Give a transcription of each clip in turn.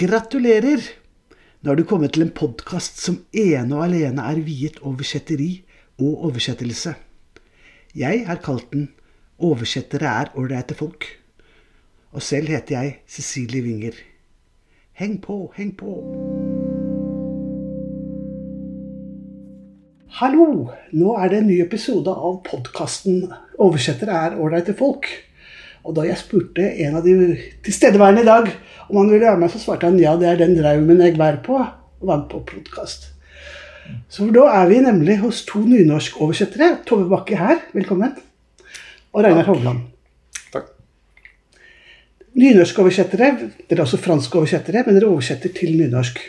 Gratulerer! Nå har du kommet til en podkast som ene og alene er viet oversetteri og oversettelse. Jeg har kalt den 'Oversettere er ålreite folk'. Og selv heter jeg Cecilie Winger. Heng på, heng på! Hallo! Nå er det en ny episode av podkasten 'Oversettere er ålreite folk'. Og da jeg spurte en av de tilstedeværende i dag om han ville være med, så svarte han ja, det er den draumen jeg bærer på. Og var på podkast. Så da er vi nemlig hos to nynorskoversettere. Tove Bakke her, velkommen. Og Reinar Hovland. Takk. Nynorskoversettere. Dere er også franskoversettere, men dere oversetter til nynorsk.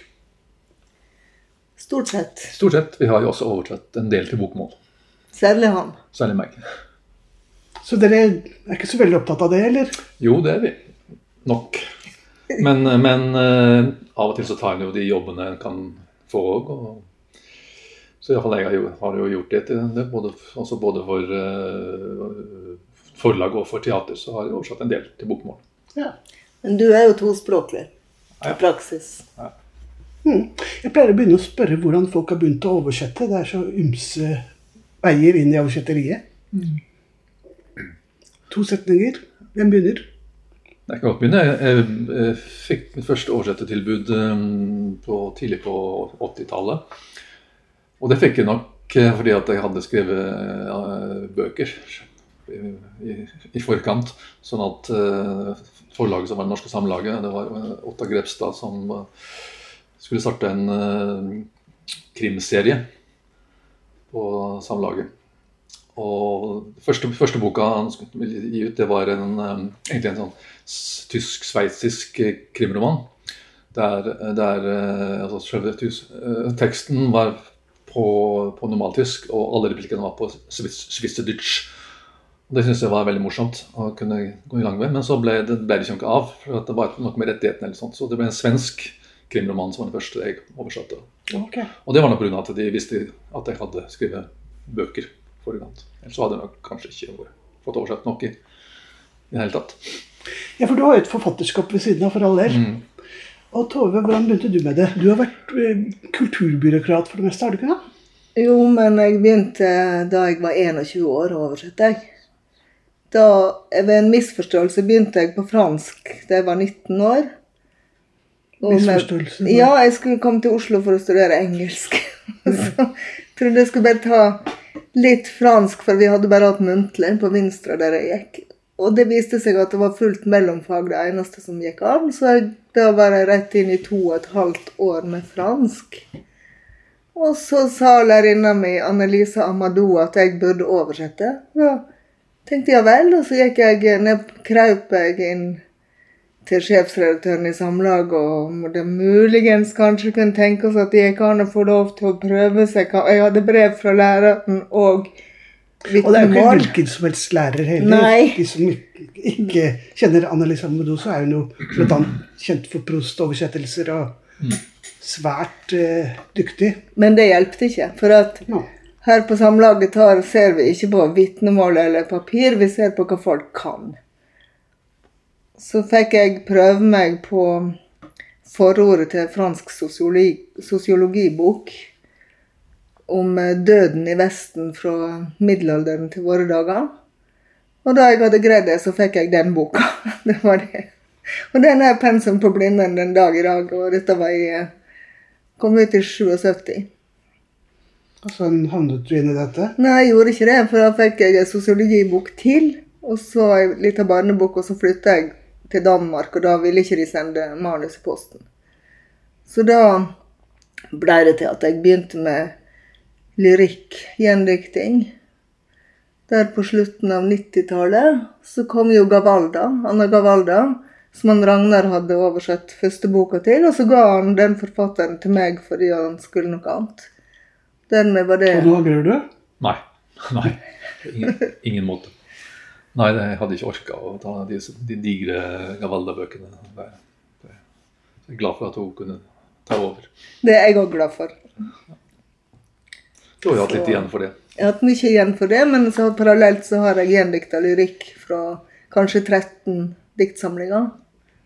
Stort sett. Stort sett. Vi har jo også oversatt en del til bokmål. Særlig han. Særlig meg. Så dere er ikke så veldig opptatt av det, eller? Jo, det er vi. Nok. Men, men eh, av og til så tar en jo de jobbene en kan få òg. Så iallfall jeg har jo, har jo gjort det. til det både, altså både for uh, forlag og for teater så har jeg oversatt en del til bokmål. Ja. Men du er jo tospråklig Ja. i praksis. Hmm. Jeg pleier å begynne å spørre hvordan folk har begynt å oversette. Det er så ymse veier inn i oversetteriet. To setninger. Hvem begynner? Jeg kan godt begynne. Jeg, jeg fikk mitt første oversettertilbud på, tidlig på 80-tallet. Og det fikk jeg nok eh, fordi at jeg hadde skrevet eh, bøker i, i, i forkant. Sånn at eh, forlaget som var Det Norske Samlaget, det var Otta Grepstad som skulle starte en krimserie på Samlaget. Og første, første boka han skulle gi ut, det var en, eh, egentlig en sånn tysk-sveitsisk eh, krimroman. Der, der eh, altså selve teksten var på, på normaltysk, og alle replikkene var på Schweizerdeutsch. Det syntes jeg var veldig morsomt å kunne gå i gang med. Men så ble det, ble det ikke noe av, for det var noe med rettighetene. eller sånt. Så det ble en svensk krimroman som var den første jeg oversatte. Okay. Og det var nok pga. at de visste at jeg hadde skrevet bøker forrige Ellers så hadde jeg nok kanskje ikke fått oversett noe i, i det hele tatt. Ja, for du har jo et forfatterskap ved siden av, for all del. Mm. Og Tove, hvordan begynte du med det? Du har vært eh, kulturbyråkrat for det meste, har du ikke det? Jo, men jeg begynte da jeg var 21 år å oversette. jeg. Da, ved en misforståelse begynte jeg på fransk da jeg var 19 år. Og med- Misforståelse? Ja, jeg skulle komme til Oslo for å studere engelsk. Så trodde jeg skulle bare ta litt fransk, for vi hadde bare hatt muntlig på Vinstra der jeg gikk. Og det viste seg at det var fullt mellomfag, det eneste som gikk an. Så da var jeg rett inn i to og et halvt år med fransk. Og så sa lærerinna mi, Annelise Amadou, at jeg burde oversette. Da tenkte jeg vel, og så gikk jeg ned, kraup jeg inn til sjefsredaktøren i Samlaget, og det muligens kanskje kunne tenke oss at de ikke har å få lov til å prøve seg. Jeg hadde brev fra læreren og Og det er jo ikke hvilken som helst lærer heller. Nei. De som ikke, kjenner Annelise Amadou, så er hun jo blant annet kjent for prostoversettelser og svært uh, dyktig. Men det hjelpte ikke. For at her på Samlaget tar, ser vi ikke på vitnemål eller papir, vi ser på hva folk kan. Så fikk jeg prøve meg på forordet til en fransk sosiologi, sosiologibok om eh, døden i Vesten fra middelalderen til våre dager. Og da jeg hadde greid det, så fikk jeg den boka. Det var det. Og den er pensum på Blindern den dag i dag, og dette var i eh, Kom ut i 77. Og sånn havnet du inn i dette. Nei, jeg gjorde ikke det, for da fikk jeg en sosiologibok til. Og så ei lita barnebok, og så flytta jeg til Danmark, og da ville ikke de sende manus i posten. Så da ble det til at jeg begynte med lyrikk, gjendikting. Der på slutten av 90-tallet så kom jo Gavalda, Anna Gavalda, som han Ragnar hadde oversett første boka til, og så ga han den forfatteren til meg fordi han skulle noe annet. Dermed var det Og nå angrer du? Nei. Nei. Ingen, ingen måte. Nei, jeg hadde ikke orka å ta de, de digre Gavalda-bøkene. Jeg er glad for at hun kunne ta over. Det er jeg òg glad for. Du har jo hatt litt igjen for det. Jeg har hatt mye igjen for det, men så parallelt så har jeg gjendikta lyrikk fra kanskje 13 diktsamlinger,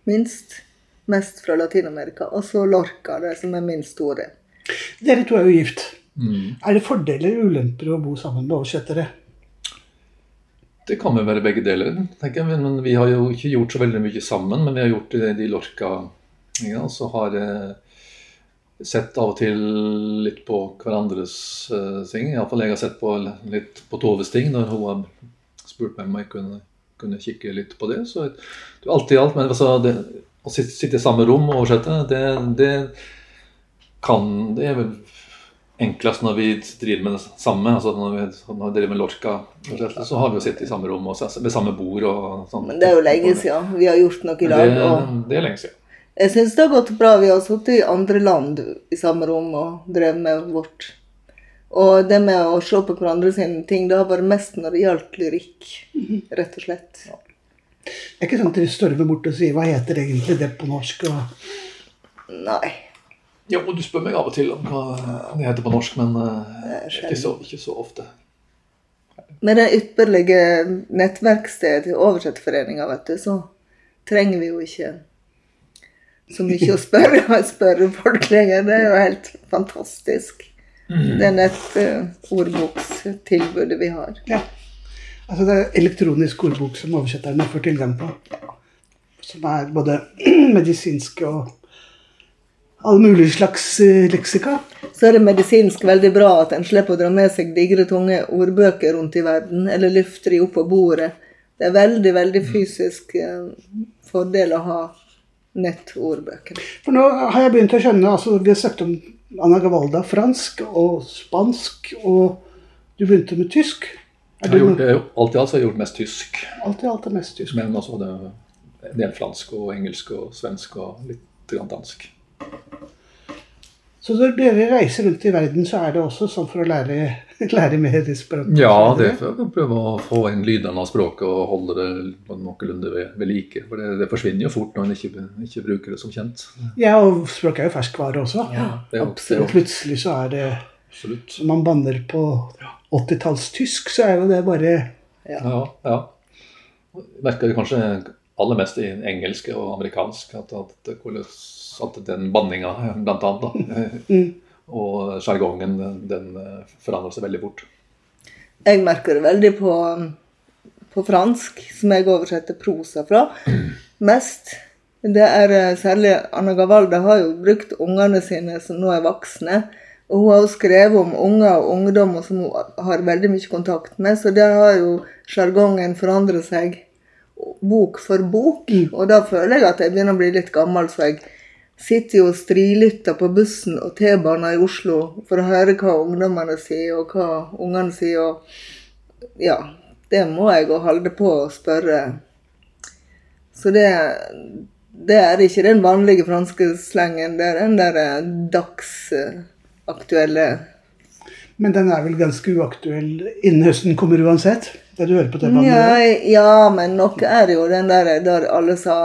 minst. Mest fra Latin-Amerika. Og så Lorca, det som er min store. Dere to er jo gift. Mm. Er det fordeler og ulemper å bo sammen med oversettere? Det kan jo være begge deler. tenker jeg. Men Vi har jo ikke gjort så veldig mye sammen, men vi har gjort de, de Lorca-tingene. Så har jeg sett av og til litt på hverandres uh, ting. Iallfall jeg har sett på litt på Toves ting når hun har spurt meg om jeg kunne, kunne kikke litt på det. Så det er alt i alt, men altså, det, å sitte, sitte i samme rom og oversette, det, det kan Det er vel enklest når vi driver med det samme. altså Når vi, når vi driver med Lorca, så har vi jo sittet i samme rom og ved samme bord. og sånn. Men det er jo lenge siden. Vi har gjort noe i lag. Det, det er lenge siden. jeg syns det har gått bra. Vi har sittet i andre land i samme rom og drevet med vårt. Og det med å se på hverandre sine ting, det har vært mest når det gjaldt lyrikk. Rett og slett. Det er ikke sånn at dere stormer bort og sier 'hva heter egentlig det på norsk'? Og... Nei. Ja, og du spør meg av og til om hva det heter på norsk, men uh, er ikke, så, ikke så ofte. Med det ypperlige nettverkstedet til Oversetterforeninga, vet du, så trenger vi jo ikke så mye å spørre, spørre folk lenger. Det er jo helt fantastisk. Det nettordbokstilbudet vi har. Ja. Altså det er elektronisk ordbok som oversetterne får tilgang på. Som er både medisinske og alle mulige slags eh, leksika. Så er det medisinsk veldig bra at en slipper å dra med seg digre, tunge ordbøker rundt i verden, eller de opp på bordet. Det er veldig, veldig fysisk eh, fordel å ha nettordbøker. For nå har jeg begynt å skjønne altså Vi har snakket om Anna Gavalda fransk og spansk, og du begynte med tysk. Jeg har gjort, jeg, alt i alt så har jeg gjort mest tysk. Alt i alt er mest tysk. Men også det, en del fransk og engelsk og svensk og litt grann dansk. Så når dere reiser rundt i verden, så er det også sånn for å lære, lære mer språk? Ja, det er for å prøve å få inn lydene av språket og holde det noenlunde ved, ved like. For det, det, forsvinner jo fort når en ikke, ikke, bruker det som kjent. Ja, og språk er jo ferskvare også. Ja, det er jo, Og plutselig så er det Absolutt. Når man banner på 80-tallstysk, så er jo det bare Ja, ja. ja. merker det kanskje aller mest i engelsk og amerikansk. At, at, at den banninga, blant annet, da, mm. og sjargongen, den forandrer seg veldig fort. Jeg merker det veldig på, på fransk, som jeg oversetter prosa fra, mest. Det er særlig Anna Gavalda har jo brukt ungene sine som nå er voksne. Og hun har jo skrevet om unger og ungdommer som hun har veldig mye kontakt med, så der har jo sjargongen forandret seg bok for bok. Og da føler jeg at jeg begynner å bli litt gammel, så jeg sitter jo og strilytter på bussen og T-banen i Oslo for å høre hva ungdommene sier, og hva ungene sier. Og ja, det må jeg jo holde på å spørre. Så det, det er ikke den vanlige franske slengen, det er den der dagsaktuelle Men den er vel ganske uaktuell innen høsten kommer uansett? Det du hører på T-banen? Ja, ja, men nok er jo den der der alle sa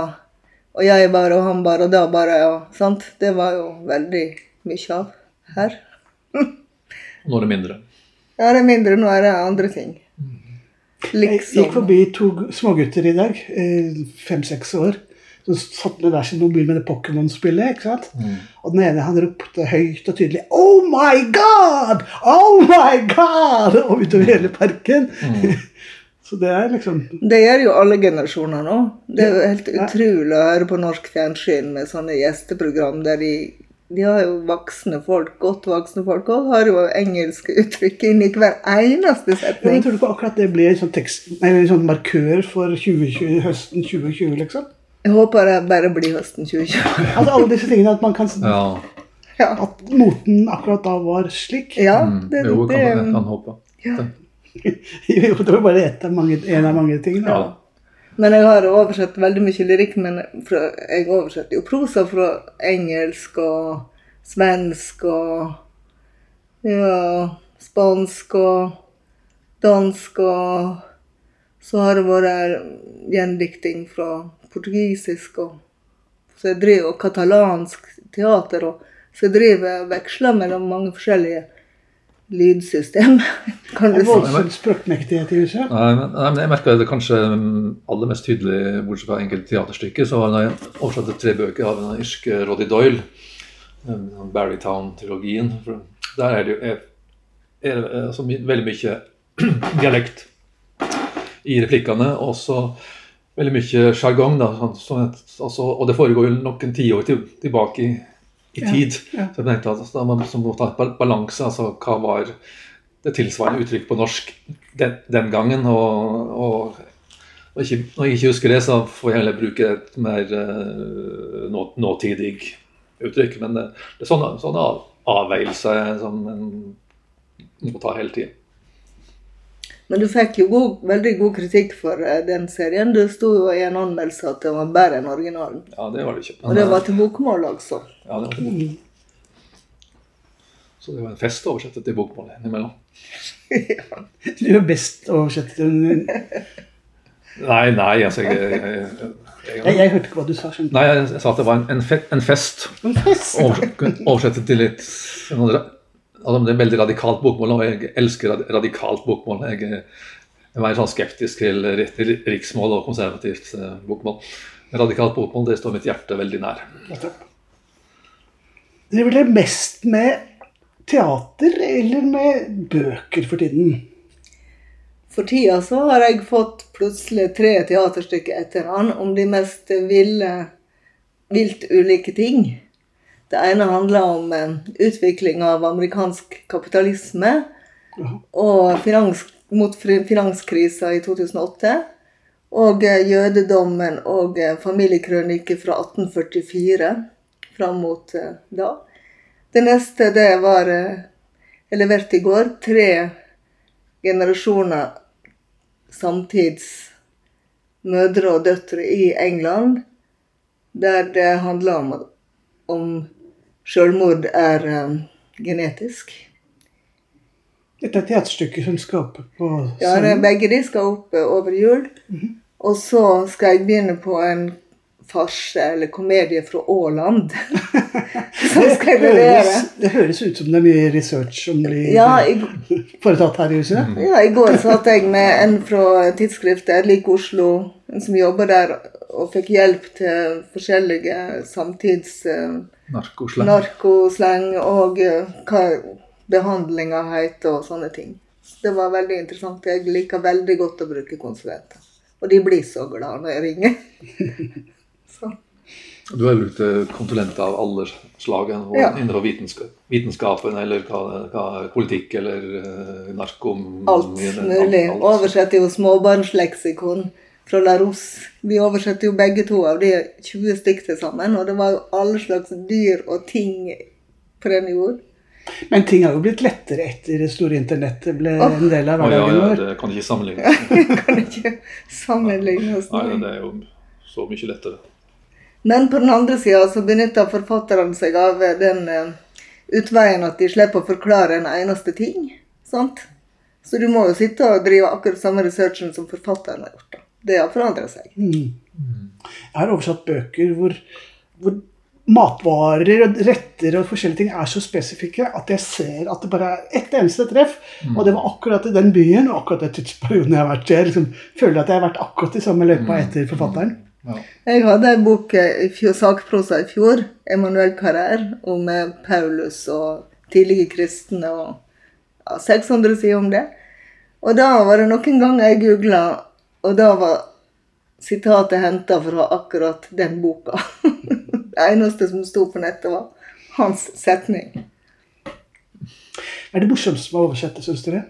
Og jeg bare, og han bare, og da bare, og sant. Det var jo veldig mye av her. Nå er det mindre. Ja, det er mindre. Nå er det andre ting. Jeg gikk forbi to smågutter i dag, fem-seks år. som satt med hver sin mobil med det Pokémon-spillet. ikke sant? Mm. Og den ene han ropte høyt og tydelig 'Oh my God! Oh my God!' og utover hele parken. Mm. Så det er liksom Det gjør jo alle generasjoner nå. Det er jo helt utrolig å høre på norsk fjernsyn med sånne gjesteprogram der de de har jo voksne folk, godt voksne folk, og har jo engelske uttrykk inni hver eneste ja, men. Tror du ikke akkurat det blir en sånn, tekst, nei, en sånn markør for 2020, høsten 2020, liksom? Jeg håper det bare blir høsten 2020. Altså alle disse tingene at man kan Ja. Ja, At moten akkurat da var slik. ja Mm. det, jo, kan, man kan håpe. ja. Jo, det var bare ett av mange, en av mange ting. Da. Ja. Men jeg har oversett veldig mye lyrikk. Men fra, jeg oversetter jo prosa fra engelsk og svensk og ja, spansk og dansk og Så har det vært gjendikting fra portugisisk og så jeg driver, og katalansk teater. Og, så jeg driver og veksler mellom mange forskjellige lydsystem, kan du si. voldsom språkmektighet i huset. Nei, men, nei, men jeg merka det kanskje aller mest tydelig, bortsett fra enkelte teaterstykker, så var det jeg oversatte tre bøker av den irske Roddy Doyle, Barrytown-trilogien. Der er det jo er, er det, altså, veldig mye dialekt i replikkene, og så veldig mye sjargong. sånn, sånn altså, Og det foregår jo nok en tiår til, tilbake i, i tid. ja. Så jeg tenkte at altså, man må ta et balanse. altså Hva var det tilsvarende uttrykk på norsk den, den gangen? Og, og, og ikke, når jeg ikke husker det, så får jeg heller bruke et mer uh, nå, nåtidig uttrykk. Men det, det er sånne, sånne av, avveielser som en må ta hele tiden. Men du fikk jo god, veldig god kritikk for eh, den serien. Det sto jo i en anmeldelse at det var bedre enn originalen. Ja, det var det ikke. Og det var til bokmål, altså. ja, det var til bokmål. Så det var en fest å oversette til bokmål innimellom. Du er best oversett til Nei, nei, altså jeg, jeg, jeg, jeg, jeg, jeg hørte ikke hva du sa. skjønte Nei, jeg sa at det var en, en, fe, en fest. En fest. Oversette, til litt altså, Det er en veldig radikalt bokmål, og jeg elsker radikalt bokmål. Jeg er jeg er sånn skeptisk til ri- ri- riksmål og konservativt eh, bokmål. Radikalt bokmål det står mitt hjerte veldig nær. Driver dere mest med teater eller med bøker for tiden? For tida så har jeg fått plutselig tre teaterstykker etter hverandre om de mest ville, vilt ulike ting. Det ene handler om eh, utvikling av amerikansk kapitalisme og finans, mot finanskrisa i 2008. Og eh, jødedommen og eh, familiekrønike fra 1844 fram mot da. Det neste det var jeg leverte i går. Tre generasjoner samtids mødre og døtre i England, der det handler om om selvmord er um, genetisk. Dette er teaterstykker som skal opp på Ja, det, begge de skal opp eh, over jul. Og så skal jeg begynne på en farse eller komedie fra Åland. som skal levere. høres, det høres ut som det er mye research som blir Ja, foretatt her i huset. Ja, I går satt jeg med en fra tidsskriftet Lik Oslo, som jobber der, og fikk hjelp til forskjellige samtids eh, Narkoslang. narkosleng og eh, hva behandlinga heter og sånne ting. Det var veldig interessant. Jeg liker veldig godt å bruke konsulenter. Og de blir så glad når jeg ringer. så. Du har brukt eh, konsulenter av alle slag Ja. innenfor vitenskap, vitenskapen eller hva, hva, politikk eller narkom... Alt mulig. Oversett Oversetter jo småbarnsleksikon fra Larousse. Vi oversetter jo begge to av de 20 stykk til sammen. Og det var jo alle slags dyr og ting på den jord. Men ting har jo blitt lettere etter det store internettet ble en del av hverdagen vår. Oh, ja, ja, det kan ikke sammenlignes. kan ikke sammenligne. Nei, det er jo så mye lettere. Men på den andre sida så benytter forfatterne seg av den eh, utveien at de slipper å forklare en eneste ting. Sant? Så du må jo sitte og drive akkurat samme researchen som forfatteren har gjort. da. Det har forandret seg. Jeg har oversatt bøker hvor, hvor matvarer og retter og forskjellige ting er så spesifikke at jeg ser at det bare er ett eneste treff. Og det var akkurat i den byen og akkurat den tidsperioden jeg har vært. Så jeg liksom føler at jeg har vært akkurat i samme løypa etter forfatteren. Ja. Jeg hadde en bok eh, i fjor, sakprosa i fjor, Emanuel Carrer, om eh, Paulus og tidlige kristne. og ja, 600 sider om det. Og da var det noen ganger jeg googla, og da var sitatet henta fra akkurat den boka. det eneste som sto på nettet, var hans setning. Er det morsomt med å oversette, syns dere?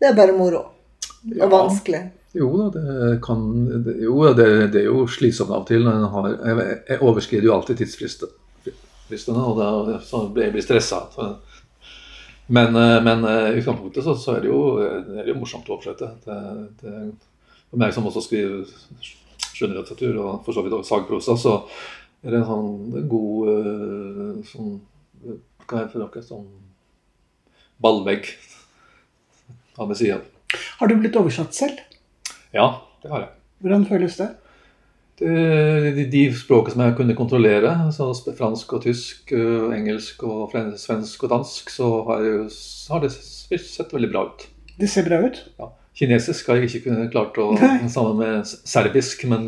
Det er bare moro. Ja. Og vanskelig. Jo da, det kan det, Jo, det, det er jo slitsomt av og til. når en Har, jeg, jeg overskrider jo alltid tidsfristene, og da så blir jeg stressa. Men, eh, men eh, i utgangspunktet så, så er det jo, det er jo morsomt å oversette. Det, det, for meg som også skriver skjønnlitteratur, og for så vidt også sagprosa, så er det en sånn god eh, sånn, Hva er det for noe? Sånn ballvegg av sida. Har du blitt oversatt selv? Ja, det har jeg. Hvordan føles det? Det, de, språkene som jeg kunne kontrollere, så fransk og tysk, engelsk og svensk og dansk, så har, jeg, så har det sett veldig bra ut. Det ser bra ut. Ja. Kinesisk har jeg ikke klart å Nei. Sammen med serbisk, men,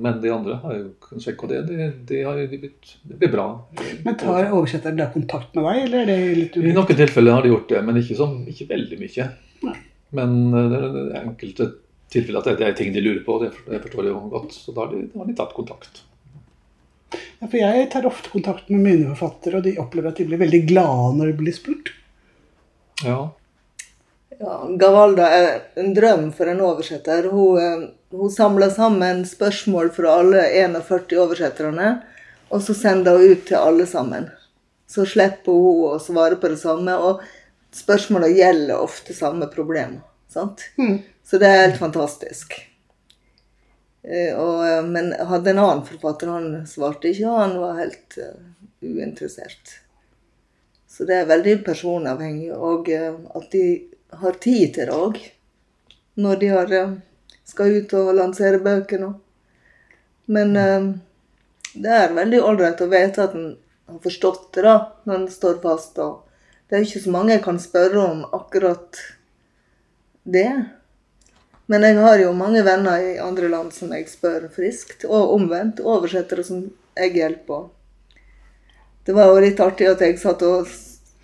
men de andre har jo kunnet sjekke. Det, det, det har de blitt, det blir bra. Men tar oversetteren da kontakt med deg, eller er det litt I noen tilfeller har de gjort det, men ikke, sånn, ikke veldig mye. Nei. Men det enkelte tilfeller at det, er ting de lurer på, det, forstår jeg jo godt. Så da har de, da har de tatt kontakt. Ja, for jeg tar ofte kontakt med mine forfattere, og de opplever at de blir veldig glade når de blir spurt. Ja. Ja, Gavalda er en drøm for en oversetter. Hun, eh, hun samler sammen spørsmål fra alle 41 oversetterne, og så sender hun ut til alle sammen. Så slipper hun å svare på det samme, og spørsmålene gjelder ofte samme problem. Mm. Så det er helt fantastisk. Eh, Og, eh, men jeg hadde en annen forfatter, han svarte ikke, han var helt eh, uinteressert. Så det er veldig personavhengig, og at de har tid til det òg. Når de har, skal ut og lansere bøkene. Men eh, det er veldig ålreit å vite at en har forstått det, da, når en står fast. Og det er ikke så mange jeg kan spørre om akkurat det. Men jeg har jo mange venner i andre land som jeg spør friskt, og omvendt. Oversettere som jeg hjelper. Det var jo litt artig at jeg satt og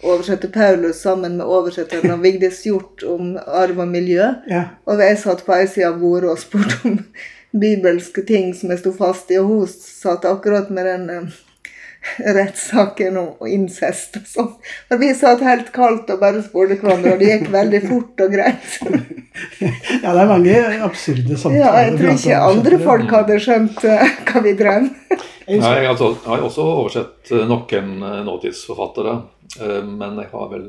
oversatte Paulus sammen med oversetteren av Vigdis Hjort om arv og miljø. Ja. Og jeg satt på ei side av bordet og spurte om bibelske ting som jeg sto fast i, og hun satt akkurat med den eh, rettssaken om incest og sånn. Og vi satt helt kaldt og bare spurte hverandre, og det gikk veldig fort og greit. ja, det er mange absurde samtaler. Ja, jeg tror ikke andre folk hadde skjønt eh, hva vi drev med. Jeg har altså, også oversett eh, noen eh, nåtidsforfattere, men jeg har vel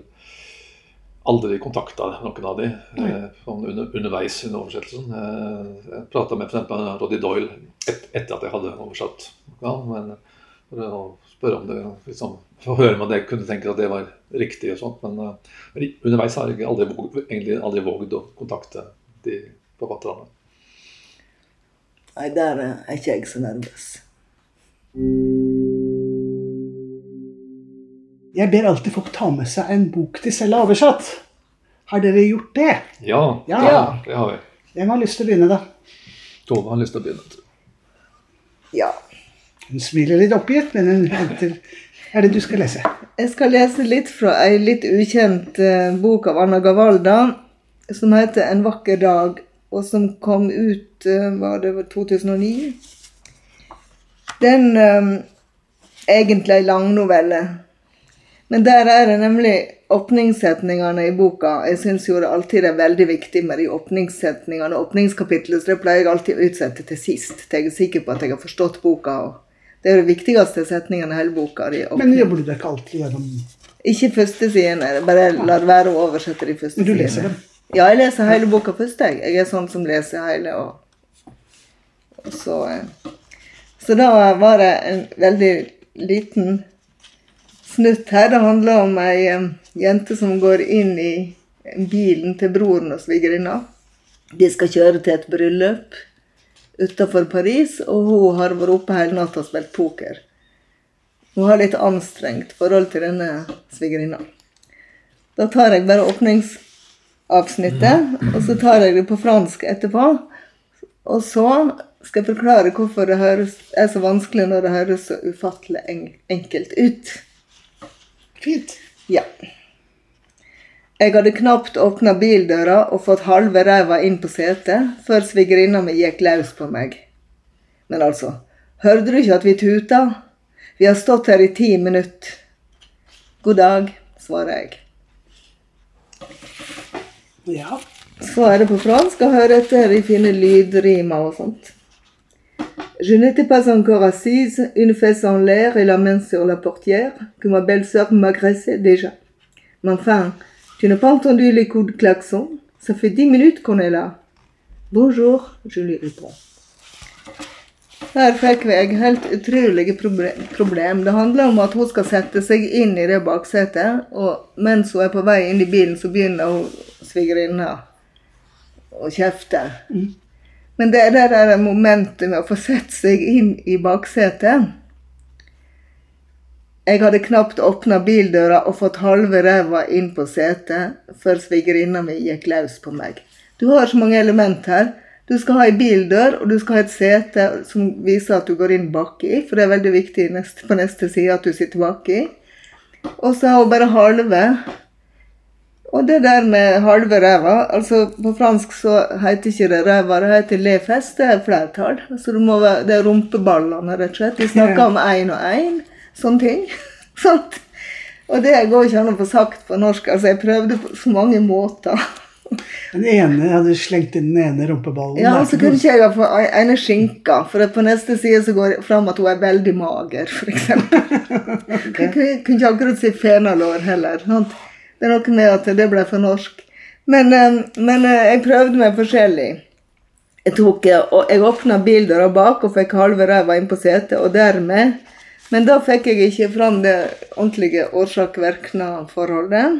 aldri kontakta noen av de eh, sånn under, underveis under oversettelsen. Jeg prata med f.eks. Roddy Doyle et, etter at jeg hadde oversatt. Ja, men for å spørre om det liksom, For å høre om jeg kunne tenke at det var riktig og sånt. Men, uh, underveis har jeg aldri, egentlig aldri våget å kontakte de forfatterne. Nei, der er ikke jeg så nervøs. Jeg ber alltid folk ta med seg en bok de selv har oversatt. Har dere gjort det? Ja, Ja. ja. det har vi. Hvem har lyst til å begynne, da? Tove har lyst til å begynne. Ja. Hun smiler litt oppgitt, men hun venter. Er det du skal lese? Jeg skal lese litt fra ei litt ukjent eh, bok av Anna Gavalda som heter 'En vakker dag', og som kom ut eh, var det var 2009. Den eh, egentlig ei langnovelle. Men der er det nemlig åpningssetningene i boka. Jeg syns jo det alltid er veldig viktig med de åpningssetningene. Åpningskapitlet, så det pleier jeg alltid å utsette til sist, til jeg er sikker på at jeg har forstått boka. og Det er jo de viktigste setningene i hele boka. De Men jobber du deg ikke alltid gjennom Ikke første siden. jeg Bare lar være å oversette de første Men du leser dem? Ja, jeg leser hele boka først. Jeg Jeg er sånn som leser hele. Og, og så eh, Så da var det en veldig liten snutt her. Det handler om ei jente som går inn i bilen til broren og svigerinna. De skal kjøre til et bryllup utafor Paris, og hun har vært oppe hele natta og spilt poker. Hun har litt anstrengt forhold til denne svigerinna. Da tar jeg bare åpningsavsnittet, og så tar jeg det på fransk etterpå. Og så skal jeg forklare hvorfor det er så vanskelig når det høres så ufattelig enkelt ut. Fint. Ja. Jeg hadde knapt åpna bildøra og fått halve ræva inn på setet før svigerinna mi gikk løs på meg. Men altså, hørte du ikke at vi tuta? Vi har stått her i ti minutter. God dag, svarer jeg. Ja. Så er det på fransk å høre etter de fine lydrimer og sånt. Je n'étais pas encore assise, une fesse en l'air et la main sur la portière, que ma belle-sœur m'agressait déjà. Mais enfin, tu n'as pas entendu les coups de klaxon Ça fait dix minutes qu'on est là. Bonjour, je lui réponds. Her fikk vi et helt utrolig proble- problem. Det handler om at hun skal sette seg inn i det baksetet, og mens hun er på vei inn i bilen, så begynner hun svigerinna å kjefte. Men det er det der momentet med å få sette seg inn i baksetet. Jeg hadde knapt åpna bildøra og fått halve ræva inn på setet før svigerinna mi gikk løs på meg. Du har så mange element her. Du skal ha ei bildør, og du skal ha et sete som viser at du går inn baki, for det er veldig viktig neste, på neste side at du sitter baki. Og så har hun bare halve. Og det der med halve ræva altså På fransk så heter ikke det ræva, det heter lefest, det er flertall. Så det, være, det er rumpeballene, rett og slett. De snakker om én og én, sånne ting. Sant? Og det går ikke an å få sagt på norsk. Altså, jeg prøvde på så mange måter. Den ene hadde slengt inn den ene rumpeballen. Ja, og så kunne ikke jeg ha fått ene skinka, for på neste side så går det fram at hun er veldig mager, f.eks. Jeg kunne kunne ikke akkurat si fenalår heller. sant? Det er noe med at det ble for norsk. Men, eh, men eh, jeg prøvde meg forskjellig. Jeg tok, eh, og jeg åpna bildøra bak og fikk halve ræva inn på setet, og dermed Men da fikk jeg ikke fram det ordentlige årsak-virkna-forholdet.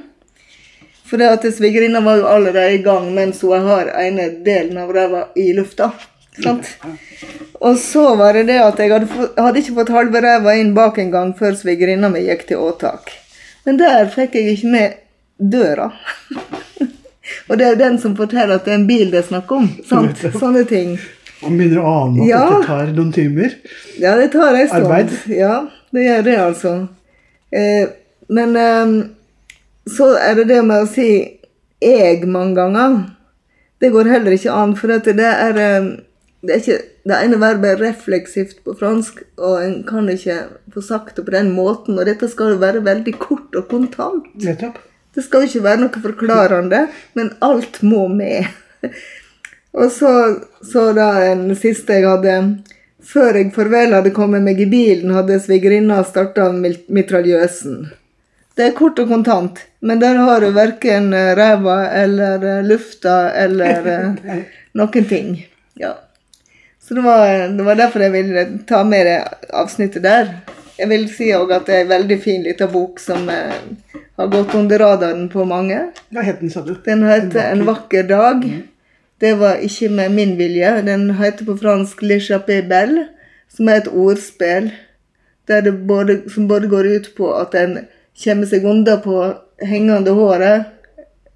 For det at svigerinna var jo allerede i gang mens hun har ene delen av ræva i lufta. Sant? Og så var det det at jeg hadde, fått, hadde ikke fått halve ræva inn bak en gang før svigerinna mi gikk til åtak. Men der fikk jeg ikke med døra. Og det er jo den som forteller at det er en bil det er snakk om. Sant? Sånne ting. Man begynner å ane at Ja. dette tar noen timer. Ja, det tar en stund. Arbeid. Ja, det gjør det, altså. Eh, men eh, så er det det med å si 'jeg' mange ganger. Det går heller ikke an, for det er eh, det, er ikke, det ene verbet er refleksivt på fransk, og en kan ikke få sagt det på den måten. Og dette skal jo være veldig kort og kontant. Nettopp. Det skal jo ikke være noe forklarende, men alt må med. Og så, så da en siste jeg hadde Før jeg farvel hadde kommet meg i bilen, hadde svigerinna starta mitraljøsen. Det er kort og kontant, men der har du verken eh, ræva eller eh, lufta eller eh, noen ting. Ja. Så det var, det var derfor jeg ville ta med det avsnittet der. Jeg vil si òg at det er en veldig fin liten bok som har gått under radaren på mange. Hva het den, sa du? Den heter 'En vakker dag'. Det var ikke med min vilje. Den heter på fransk 'Le belle', som er et ordspill både, som både går ut på at en kommer seg unna på hengende håret,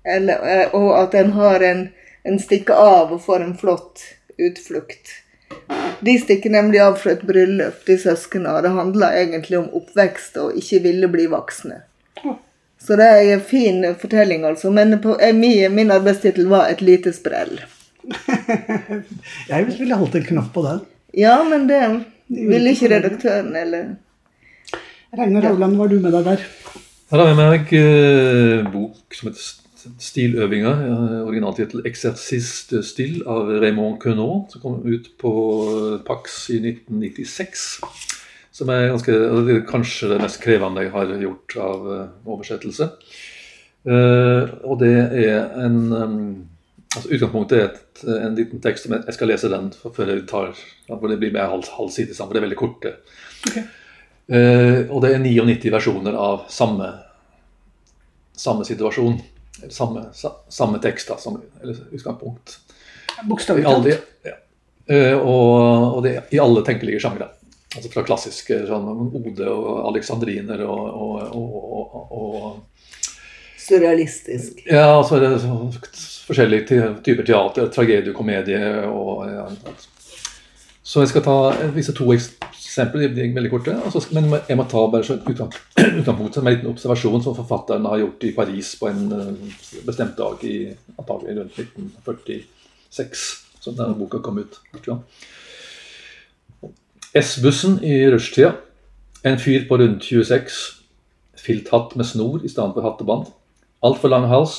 eller, eh, og at en har en, en stikker av og får en flott utflukt. De stikker nemlig av fra et bryllup, de søsknene. Det handler egentlig om oppvekst og ikke ville bli voksne. Så det er en fin fortelling, altså. Men på, eh, min, min arbeidstittel var 'Et lite sprell'. Jeg ville holdt en knapp på den. Ja, men det ville ikke redaktøren, eller Ragnar Hovland, var du med deg der? Her har jeg med meg eh, bok som heter St- Stiløvinger. eh, Originaltittel 'Exercice Still' Style' av Raymond Queneau, som kom ut på Pax i 1996. Som er ganske, altså, kanskje det mest krevende jeg har gjort av eh, oversettelse. Eh, og det er en um, altså Utgangspunktet er et, en liten tekst. men Jeg skal lese den før jeg tar for Det blir med halv, halv side sammen, for det er veldig korte. Eh, og det er 99 versjoner av samme, samme situasjon. Eller samme, sa, samme tekst, da, som eller utgangspunkt. Bokstavelig talt. ja. Og, og det i alle tenkelige sjangre. Altså fra klassiske sånn Ode og alexandriner og, og, og, og, surrealistisk. Ja, altså det så- forskjellige typer teater. Tragedie, komedie og ja. Så jeg skal ta vise to eksempler, de er veldig korte. Altså, men jeg må ta bare så utgangspunkt som en liten observasjon som forfatteren har gjort i Paris på en eh, bestemt dag i antagelig rundt 1946, som denne boka kom ut. Ikke gang. S-bussen i rushtida. En fyr på rundt 26. Filthatt med snor i stedet for hattebånd. Altfor lang hals,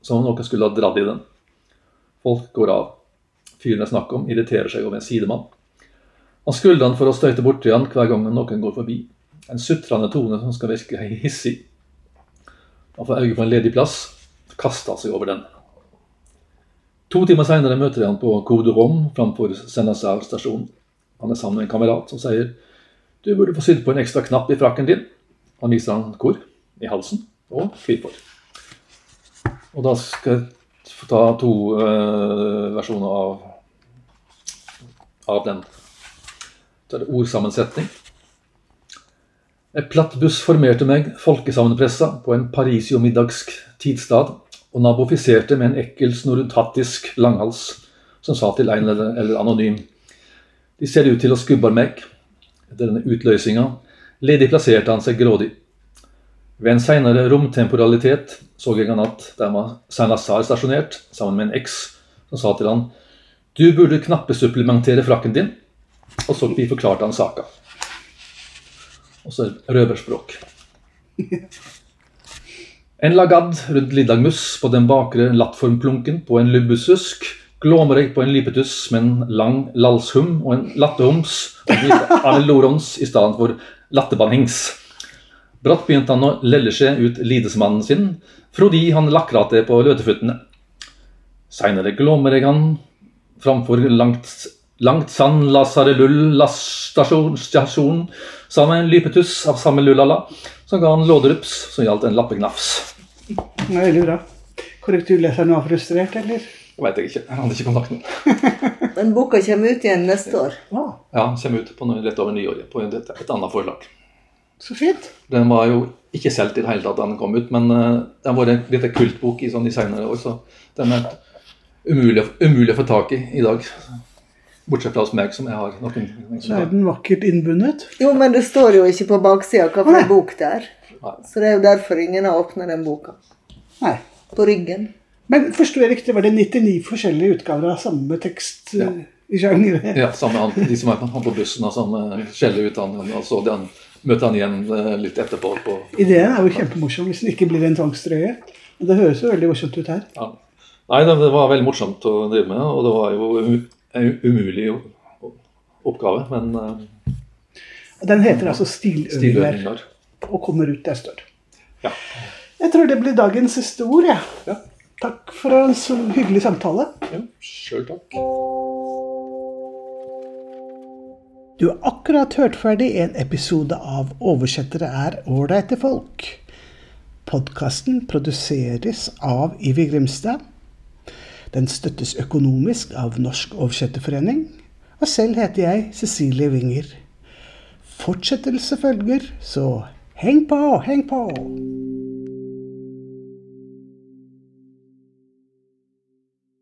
som om noen skulle ha dratt i den. Folk går av. Fyren jeg snakker om, irriterer seg over en sidemann. Han skulder han for å støyte borti han hver gang noen går forbi. En sutrende tone som skal virke hissig. Han får øye på en ledig plass, kaster seg over den. To timer seinere møter jeg han på Code Rom framfor Sennassar stasjon. Han er sammen med en kamerat som sier du burde få sydd på en ekstra knapp i frakken din. Han viser han hvor, i halsen og hvorfor. Og da skal jeg ta to uh, versjoner av av den. Så er det ordsammensetning. Et platt buss formerte meg, folkesammenpressa, på en parisiomiddagsk tidsstad, og nabofiserte med en ekkel snoruntattisk langhals, som sa til en eller, eller anonym. De ser ut til å skubbe meg. Etter denne utløsninga ledig plasserte han seg grådig. Ved en seinere romtemporalitet så jeg han at der var Saint Lazar stasjonert, sammen med en eks, som sa til han du burde knappesupplementere frakken din. Og så vi forklarte han saka. Og så røverspråk. En lagad rundt Liddagmus på den bakre lattformplunken på en lubbesusk glåmer jeg på en lipetuss med en lang lalshum og en lattehums av en lorons i stedet for lattebannings. Brått begynte han å lelle seg ut lidesmannen sin, fordi han lakrate på løtefuttene. Seinere glåmer jeg han framfor langt, langt sand Lasarelull stasjon, stasjon sammen med en lypetuss av samme lullala, som ga han låderups som gjaldt en er veldig bra. Korrekturleseren var frustrert, eller? Det veit jeg ikke. Jeg hadde ikke kontakt med ham. Men boka kommer ut igjen neste år. Ja, Ja, kommer ut på noe rett over nyåret på et, et annet forlag. så fint. Den var jo ikke solgt i det hele tatt da den kom ut, men uh, den var en liten kultbok i sånn i senere år, så den er umulig, umulig å få tak i i dag. Bortsett fra hos meg, som jeg har noen Så er den vakkert innbundet. Jo, men det står jo ikke på baksida hva for bok det er. Så det er jo derfor ingen har åpna den boka. Nei. På ryggen. Men forsto jeg riktig, var det 99 forskjellige utgaver av samme tekst Ja. eh, i? Ja, samme, de som er han på bussen har samme uh, utdanning. ut og så han, møter han igjen eh, litt etterpå. på Ideen er jo kjempemorsom hvis den ikke blir en tvangstrøye. Men det høres jo veldig morsomt ut her. ja. Nei, det, var veldig morsomt å drive med, og det var jo en umulig oppgave, men uh, Den heter altså Stiløvinger og kommer ut neste år. Ja. Jeg tror det blir dagens siste ord. Ja. Ja. Takk for en så hyggelig samtale. ja Sjøl takk. Du har akkurat hørt ferdig en episode av 'Oversettere er ålreite folk'. Podkasten produseres av Ivi Grimstad. Den støttes økonomisk av Norsk Oversetterforening. Og selv heter jeg Cecilie Winger. Fortsettelse følger, så heng på, heng på!